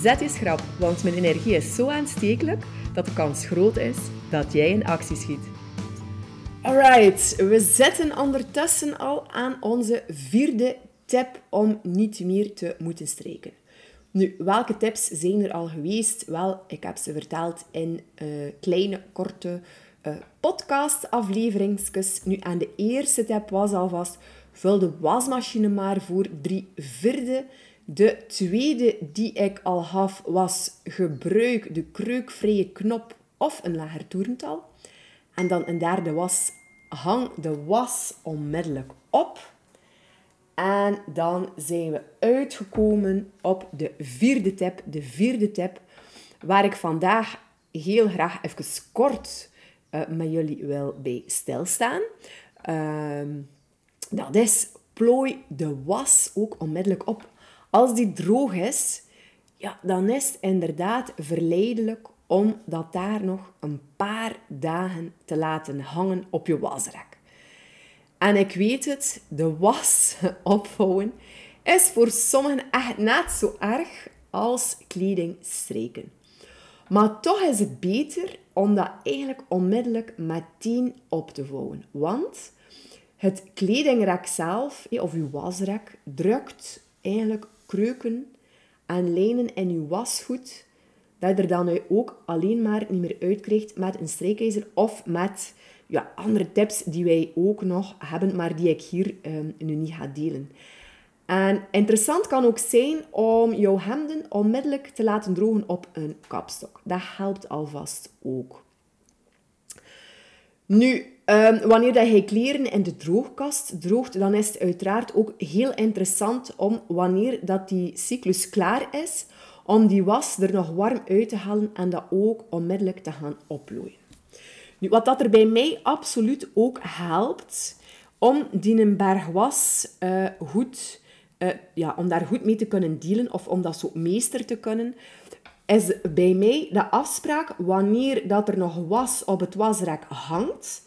Zet je schrap, want mijn energie is zo aanstekelijk dat de kans groot is dat jij in actie schiet. Alright, we zitten ondertussen al aan onze vierde tip om niet meer te moeten streken. Nu, welke tips zijn er al geweest? Wel, ik heb ze verteld in uh, kleine, korte uh, podcast-afleveringsjes. Nu, aan de eerste tip was alvast, vul de wasmachine maar voor drie vierde de tweede die ik al had was gebruik de kreukvrije knop of een lager toerental. En dan een derde was hang de was onmiddellijk op. En dan zijn we uitgekomen op de vierde tip. De vierde tip waar ik vandaag heel graag even kort uh, met jullie wil bij stilstaan. Uh, dat is plooi de was ook onmiddellijk op. Als die droog is, ja, dan is het inderdaad verleidelijk om dat daar nog een paar dagen te laten hangen op je wasrek. En ik weet het, de was opvouwen is voor sommigen echt net zo erg als kleding streken. Maar toch is het beter om dat eigenlijk onmiddellijk meteen op te vouwen. Want het kledingrek zelf, of je wasrek, drukt eigenlijk kreuken en lijnen in je wasgoed, dat je er dan ook alleen maar niet meer uitkrijgt met een strijkijzer of met ja, andere tips die wij ook nog hebben, maar die ik hier um, nu niet ga delen. En interessant kan ook zijn om jouw hemden onmiddellijk te laten drogen op een kapstok. Dat helpt alvast ook. Nu, um, wanneer dat je kleren in de droogkast droogt, dan is het uiteraard ook heel interessant om, wanneer dat die cyclus klaar is, om die was er nog warm uit te halen en dat ook onmiddellijk te gaan oplooien. Nu, wat dat er bij mij absoluut ook helpt, om die berg was uh, goed, uh, ja, om daar goed mee te kunnen dealen of om dat zo meester te kunnen, is bij mij de afspraak wanneer dat er nog was op het wasrek hangt,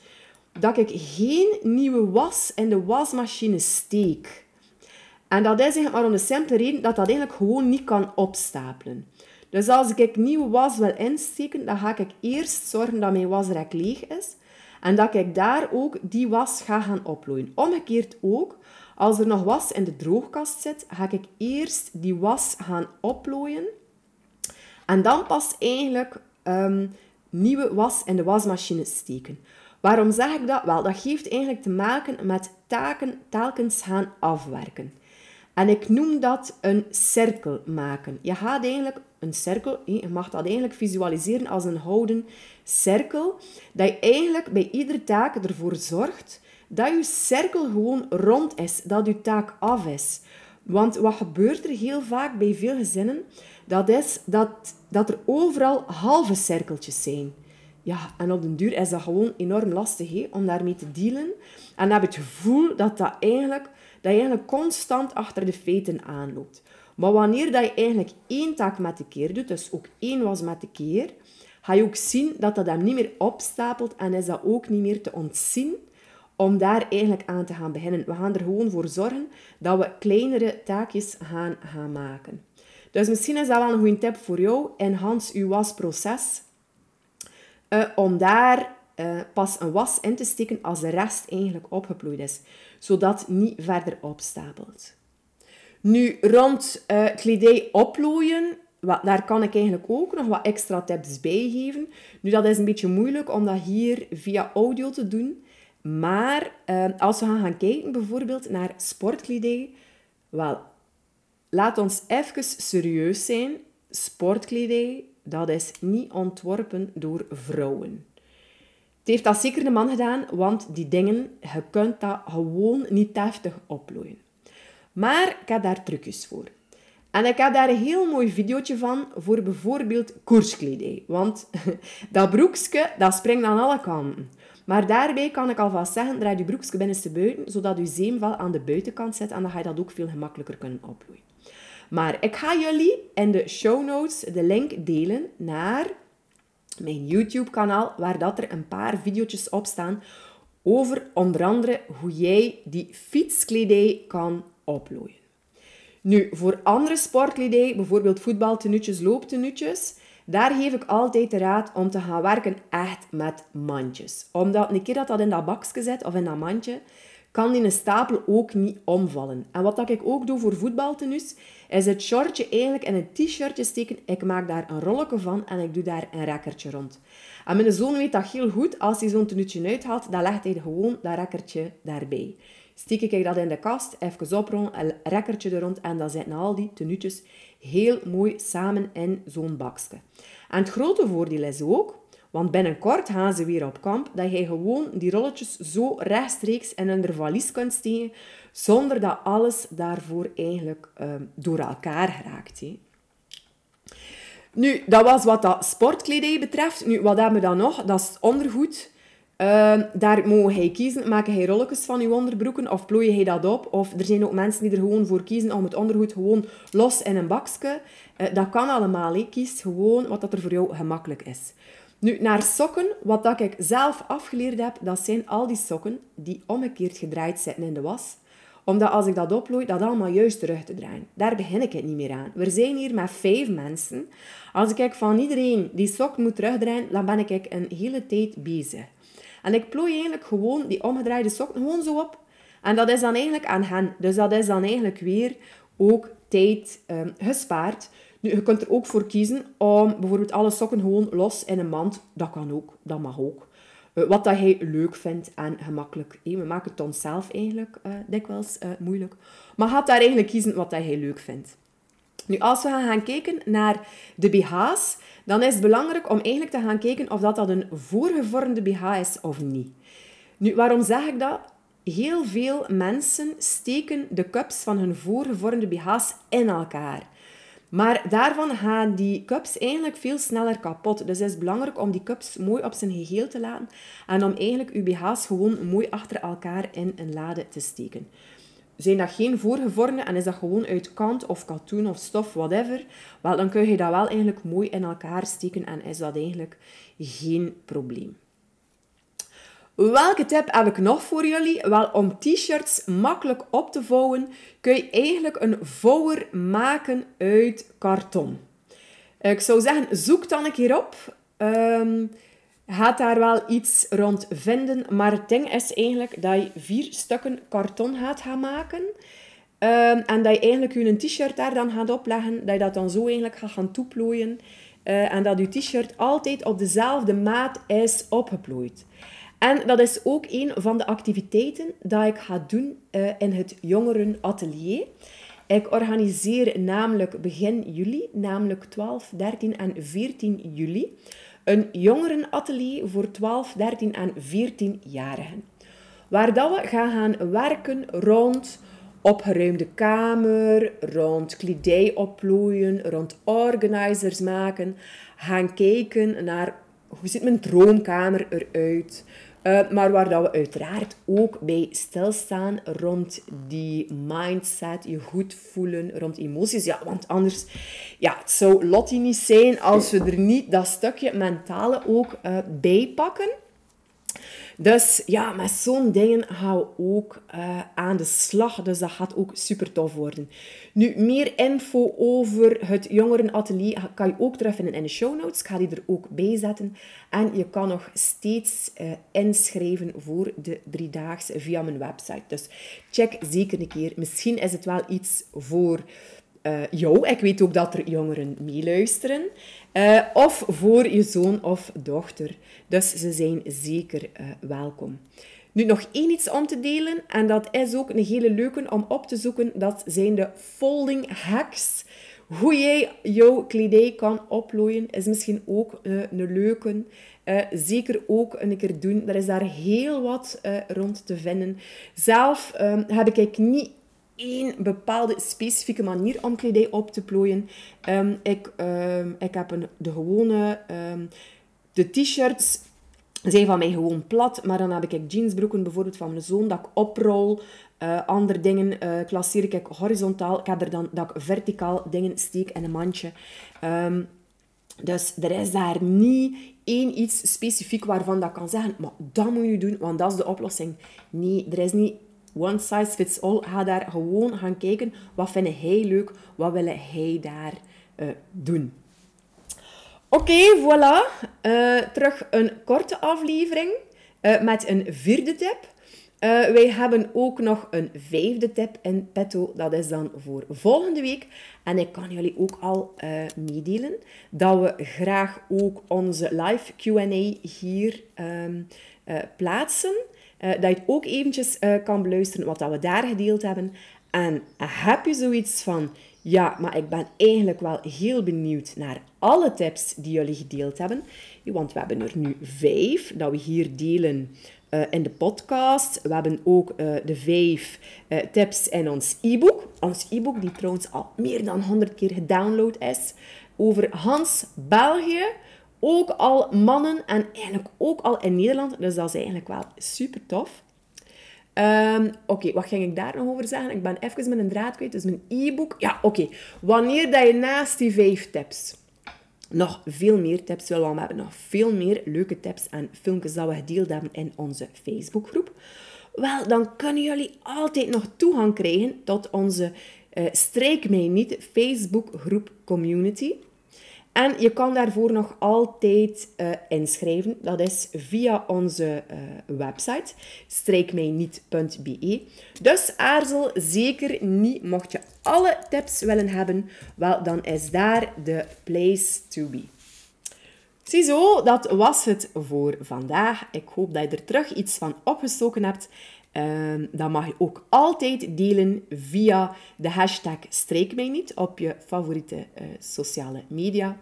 dat ik geen nieuwe was in de wasmachine steek. En dat is eigenlijk maar om de simpele reden dat dat eigenlijk gewoon niet kan opstapelen. Dus als ik nieuwe was wil insteken, dan ga ik eerst zorgen dat mijn wasrek leeg is. En dat ik daar ook die was ga gaan oplooien. Omgekeerd ook, als er nog was in de droogkast zit, ga ik eerst die was gaan oplooien. En dan pas eigenlijk um, nieuwe was in de wasmachine steken. Waarom zeg ik dat? Wel, dat geeft eigenlijk te maken met taken telkens gaan afwerken. En ik noem dat een cirkel maken. Je gaat eigenlijk een cirkel, je mag dat eigenlijk visualiseren als een houden cirkel, dat je eigenlijk bij iedere taak ervoor zorgt dat je cirkel gewoon rond is, dat je taak af is. Want wat gebeurt er heel vaak bij veel gezinnen? Dat is dat, dat er overal halve cirkeltjes zijn. Ja, en op den duur is dat gewoon enorm lastig om daarmee te dealen. En heb je het gevoel dat, dat, eigenlijk, dat je eigenlijk constant achter de feiten aanloopt. Maar wanneer dat je eigenlijk één taak met de keer doet, dus ook één was met de keer, ga je ook zien dat dat hem niet meer opstapelt en is dat ook niet meer te ontzien om daar eigenlijk aan te gaan beginnen. We gaan er gewoon voor zorgen dat we kleinere taakjes gaan, gaan maken. Dus misschien is dat wel een goede tip voor jou. Enhance je wasproces. Uh, om daar uh, pas een was in te steken als de rest eigenlijk opgeplooid is. Zodat het niet verder opstapelt. Nu, rond uh, kledij oplooien, wat, daar kan ik eigenlijk ook nog wat extra tips bij geven. Nu, dat is een beetje moeilijk om dat hier via audio te doen. Maar als we gaan, gaan kijken bijvoorbeeld naar sportkledij, wel, laat ons even serieus zijn. Sportkledij, dat is niet ontworpen door vrouwen. Het heeft dat zeker de man gedaan, want die dingen, je kunt dat gewoon niet deftig oplooien. Maar ik heb daar trucjes voor. En ik heb daar een heel mooi videootje van voor bijvoorbeeld koerskledij. Want dat broekje, dat springt aan alle kanten. Maar daarbij kan ik alvast zeggen, draai je broekje binnenste buiten, zodat je zeemvel aan de buitenkant zit en dan ga je dat ook veel gemakkelijker kunnen opvloeien. Maar ik ga jullie in de show notes de link delen naar mijn YouTube kanaal, waar dat er een paar video's op staan over onder andere hoe jij die fietskledij kan oplooien. Nu, voor andere sportkledij, bijvoorbeeld voetbaltenuutjes, looptenuutjes, daar geef ik altijd de raad om te gaan werken echt met mandjes. Omdat een keer dat dat in dat bakje zit of in dat mandje, kan die een stapel ook niet omvallen. En wat dat ik ook doe voor voetbaltenues, is het shortje eigenlijk in een t-shirtje steken. Ik maak daar een rolletje van en ik doe daar een rekkertje rond. En mijn zoon weet dat heel goed. Als hij zo'n tenuutje uithaalt, dan legt hij gewoon dat rekkertje daarbij. Steek ik dat in de kast, even oprollen, een rekkertje er rond en dan zitten al die tenuutjes heel mooi samen in zo'n bakje. En het grote voordeel is ook, want binnenkort gaan ze weer op kamp, dat je gewoon die rolletjes zo rechtstreeks in een valies kunt steken, zonder dat alles daarvoor eigenlijk ehm, door elkaar geraakt. He. Nu, dat was wat dat sportkledij betreft. Nu, wat hebben we dan nog? Dat is ondergoed. Uh, daar mogen hij kiezen. Maken hij rolletjes van je onderbroeken of plooien hij dat op? Of er zijn ook mensen die er gewoon voor kiezen om het ondergoed gewoon los in een bakje. Uh, dat kan allemaal. Kies gewoon wat dat er voor jou gemakkelijk is. Nu, naar sokken, wat dat ik zelf afgeleerd heb, dat zijn al die sokken die omgekeerd gedraaid zitten in de was. Omdat als ik dat oplooi, dat allemaal juist terug te draaien. Daar begin ik het niet meer aan. We zijn hier met vijf mensen. Als ik van iedereen die sok moet terugdraaien, dan ben ik een hele tijd bezig. En ik plooi eigenlijk gewoon die omgedraaide sokken gewoon zo op. En dat is dan eigenlijk aan hen. Dus dat is dan eigenlijk weer ook tijd um, gespaard. Nu, je kunt er ook voor kiezen om bijvoorbeeld alle sokken gewoon los in een mand. Dat kan ook, dat mag ook. Uh, wat dat hij leuk vindt en gemakkelijk. we maken het onszelf eigenlijk uh, dikwijls uh, moeilijk. Maar gaat daar eigenlijk kiezen wat dat hij leuk vindt. Nu, als we gaan kijken naar de BH's, dan is het belangrijk om eigenlijk te gaan kijken of dat, dat een voorgevormde BH is of niet. Nu, waarom zeg ik dat? Heel veel mensen steken de cups van hun voorgevormde BH's in elkaar. Maar daarvan gaan die cups eigenlijk veel sneller kapot. Dus het is belangrijk om die cups mooi op zijn geheel te laten en om eigenlijk uw BH's gewoon mooi achter elkaar in een lade te steken. Zijn dat geen voorgevormde en is dat gewoon uit kant of katoen of stof, whatever, wel, dan kun je dat wel eigenlijk mooi in elkaar steken en is dat eigenlijk geen probleem. Welke tip heb ik nog voor jullie? Wel, om t-shirts makkelijk op te vouwen, kun je eigenlijk een vouwer maken uit karton. Ik zou zeggen, zoek dan een keer op. Um, gaat daar wel iets rond vinden, maar het ding is eigenlijk dat je vier stukken karton gaat gaan maken. Um, en dat je eigenlijk je t-shirt daar dan gaat opleggen, dat je dat dan zo eigenlijk gaat gaan toeplooien. Uh, en dat je t-shirt altijd op dezelfde maat is opgeplooid. En dat is ook een van de activiteiten dat ik ga doen uh, in het jongerenatelier. Ik organiseer namelijk begin juli, namelijk 12, 13 en 14 juli, een jongerenatelier voor 12, 13 en 14-jarigen. Waar dat we gaan gaan werken rond opgeruimde kamer, rond kledij opplooien, rond organizers maken, gaan kijken naar hoe ziet mijn droomkamer eruit, uh, maar waar dat we uiteraard ook bij stilstaan rond die mindset, je goed voelen, rond emoties. Ja, want anders, ja, het zou Lottie niet zijn als we er niet dat stukje mentale ook uh, bij pakken. Dus ja, met zo'n dingen gaan we ook uh, aan de slag. Dus dat gaat ook super tof worden. Nu, meer info over het jongerenatelier kan je ook terugvinden in de show notes. Ik ga die er ook bij zetten. En je kan nog steeds uh, inschrijven voor de driedaagse via mijn website. Dus check zeker een keer. Misschien is het wel iets voor uh, jou. Ik weet ook dat er jongeren meeluisteren. Uh, of voor je zoon of dochter. Dus ze zijn zeker uh, welkom. Nu nog één iets om te delen. En dat is ook een hele leuke om op te zoeken. Dat zijn de folding hacks. Hoe jij jouw kledij kan oplooien is misschien ook een leuke. Zeker ook een keer doen. Er is daar heel wat rond te vinden. Zelf um, heb ik niet één bepaalde specifieke manier om kledij op te plooien. Ehm, ik, ehm, ik heb een, de gewone... Um, de t-shirts zijn van mij gewoon plat, maar dan heb ik jeansbroeken bijvoorbeeld van mijn zoon dat ik oprol. Uh, andere dingen uh, klasseer ik horizontaal. Ik heb er dan dat ik verticaal dingen steek in een mandje. Dus er is daar niet één iets specifiek waarvan dat kan zeggen, maar dat moet je doen, want dat is de oplossing. Nee, er is niet one size fits all. Ga daar gewoon gaan kijken, wat vind hij leuk, wat wil hij daar uh, doen. Oké, voilà. Uh, terug een korte aflevering uh, met een vierde tip. Wij hebben ook nog een vijfde tip in petto. Dat is dan voor volgende week. En ik kan jullie ook al uh, meedelen dat we graag ook onze live Q&A hier uh, plaatsen. Dat je het ook eventjes kan beluisteren wat dat we daar gedeeld hebben. En heb je zoiets van... Ja, maar ik ben eigenlijk wel heel benieuwd naar alle tips die jullie gedeeld hebben. Want we hebben er nu vijf dat we hier delen in de podcast. We hebben ook de vijf tips in ons e-book. Ons e-book die trouwens al meer dan 100 keer gedownload is. Over Hans België. Ook al mannen en eigenlijk ook al in Nederland. Dus dat is eigenlijk wel super tof. Um, oké, wat ging ik daar nog over zeggen? Ik ben even met een draad kwijt. Dus mijn e-book. Ja, oké. Wanneer dat je naast die vijf tips nog veel meer tips willen, want we hebben nog veel meer leuke tips en filmpjes dat we gedeeld hebben in onze Facebookgroep. Wel, dan kunnen jullie altijd nog toegang krijgen tot onze uh, Strijk mij niet Facebookgroep community. En je kan daarvoor nog altijd uh, inschrijven. Dat is via onze uh, website strijkmijniet.be. Dus aarzel zeker niet. Mocht je alle tips willen hebben, wel, dan is daar de place to be. Ziezo, dat was het voor vandaag. Ik hoop dat je er terug iets van opgestoken hebt. Uh, dat mag je ook altijd delen via de hashtag Streek op je favoriete uh, sociale media.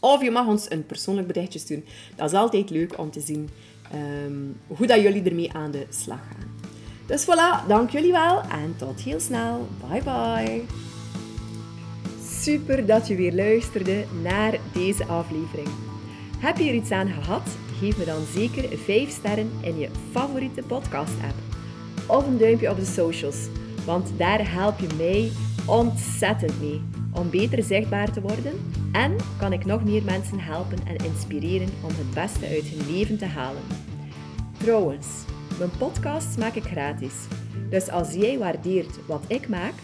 Of je mag ons een persoonlijk berichtje sturen. Dat is altijd leuk om te zien um, hoe dat jullie ermee aan de slag gaan. Dus voilà, dank jullie wel en tot heel snel. Bye bye. Super dat je weer luisterde naar deze aflevering. Heb je er iets aan gehad? Geef me dan zeker 5 sterren in je favoriete podcast-app. Of een duimpje op de socials, want daar help je mij ontzettend mee om beter zichtbaar te worden en kan ik nog meer mensen helpen en inspireren om het beste uit hun leven te halen. Trouwens, mijn podcasts maak ik gratis. Dus als jij waardeert wat ik maak,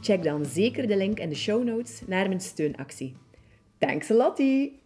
check dan zeker de link in de show notes naar mijn steunactie. Thanks a!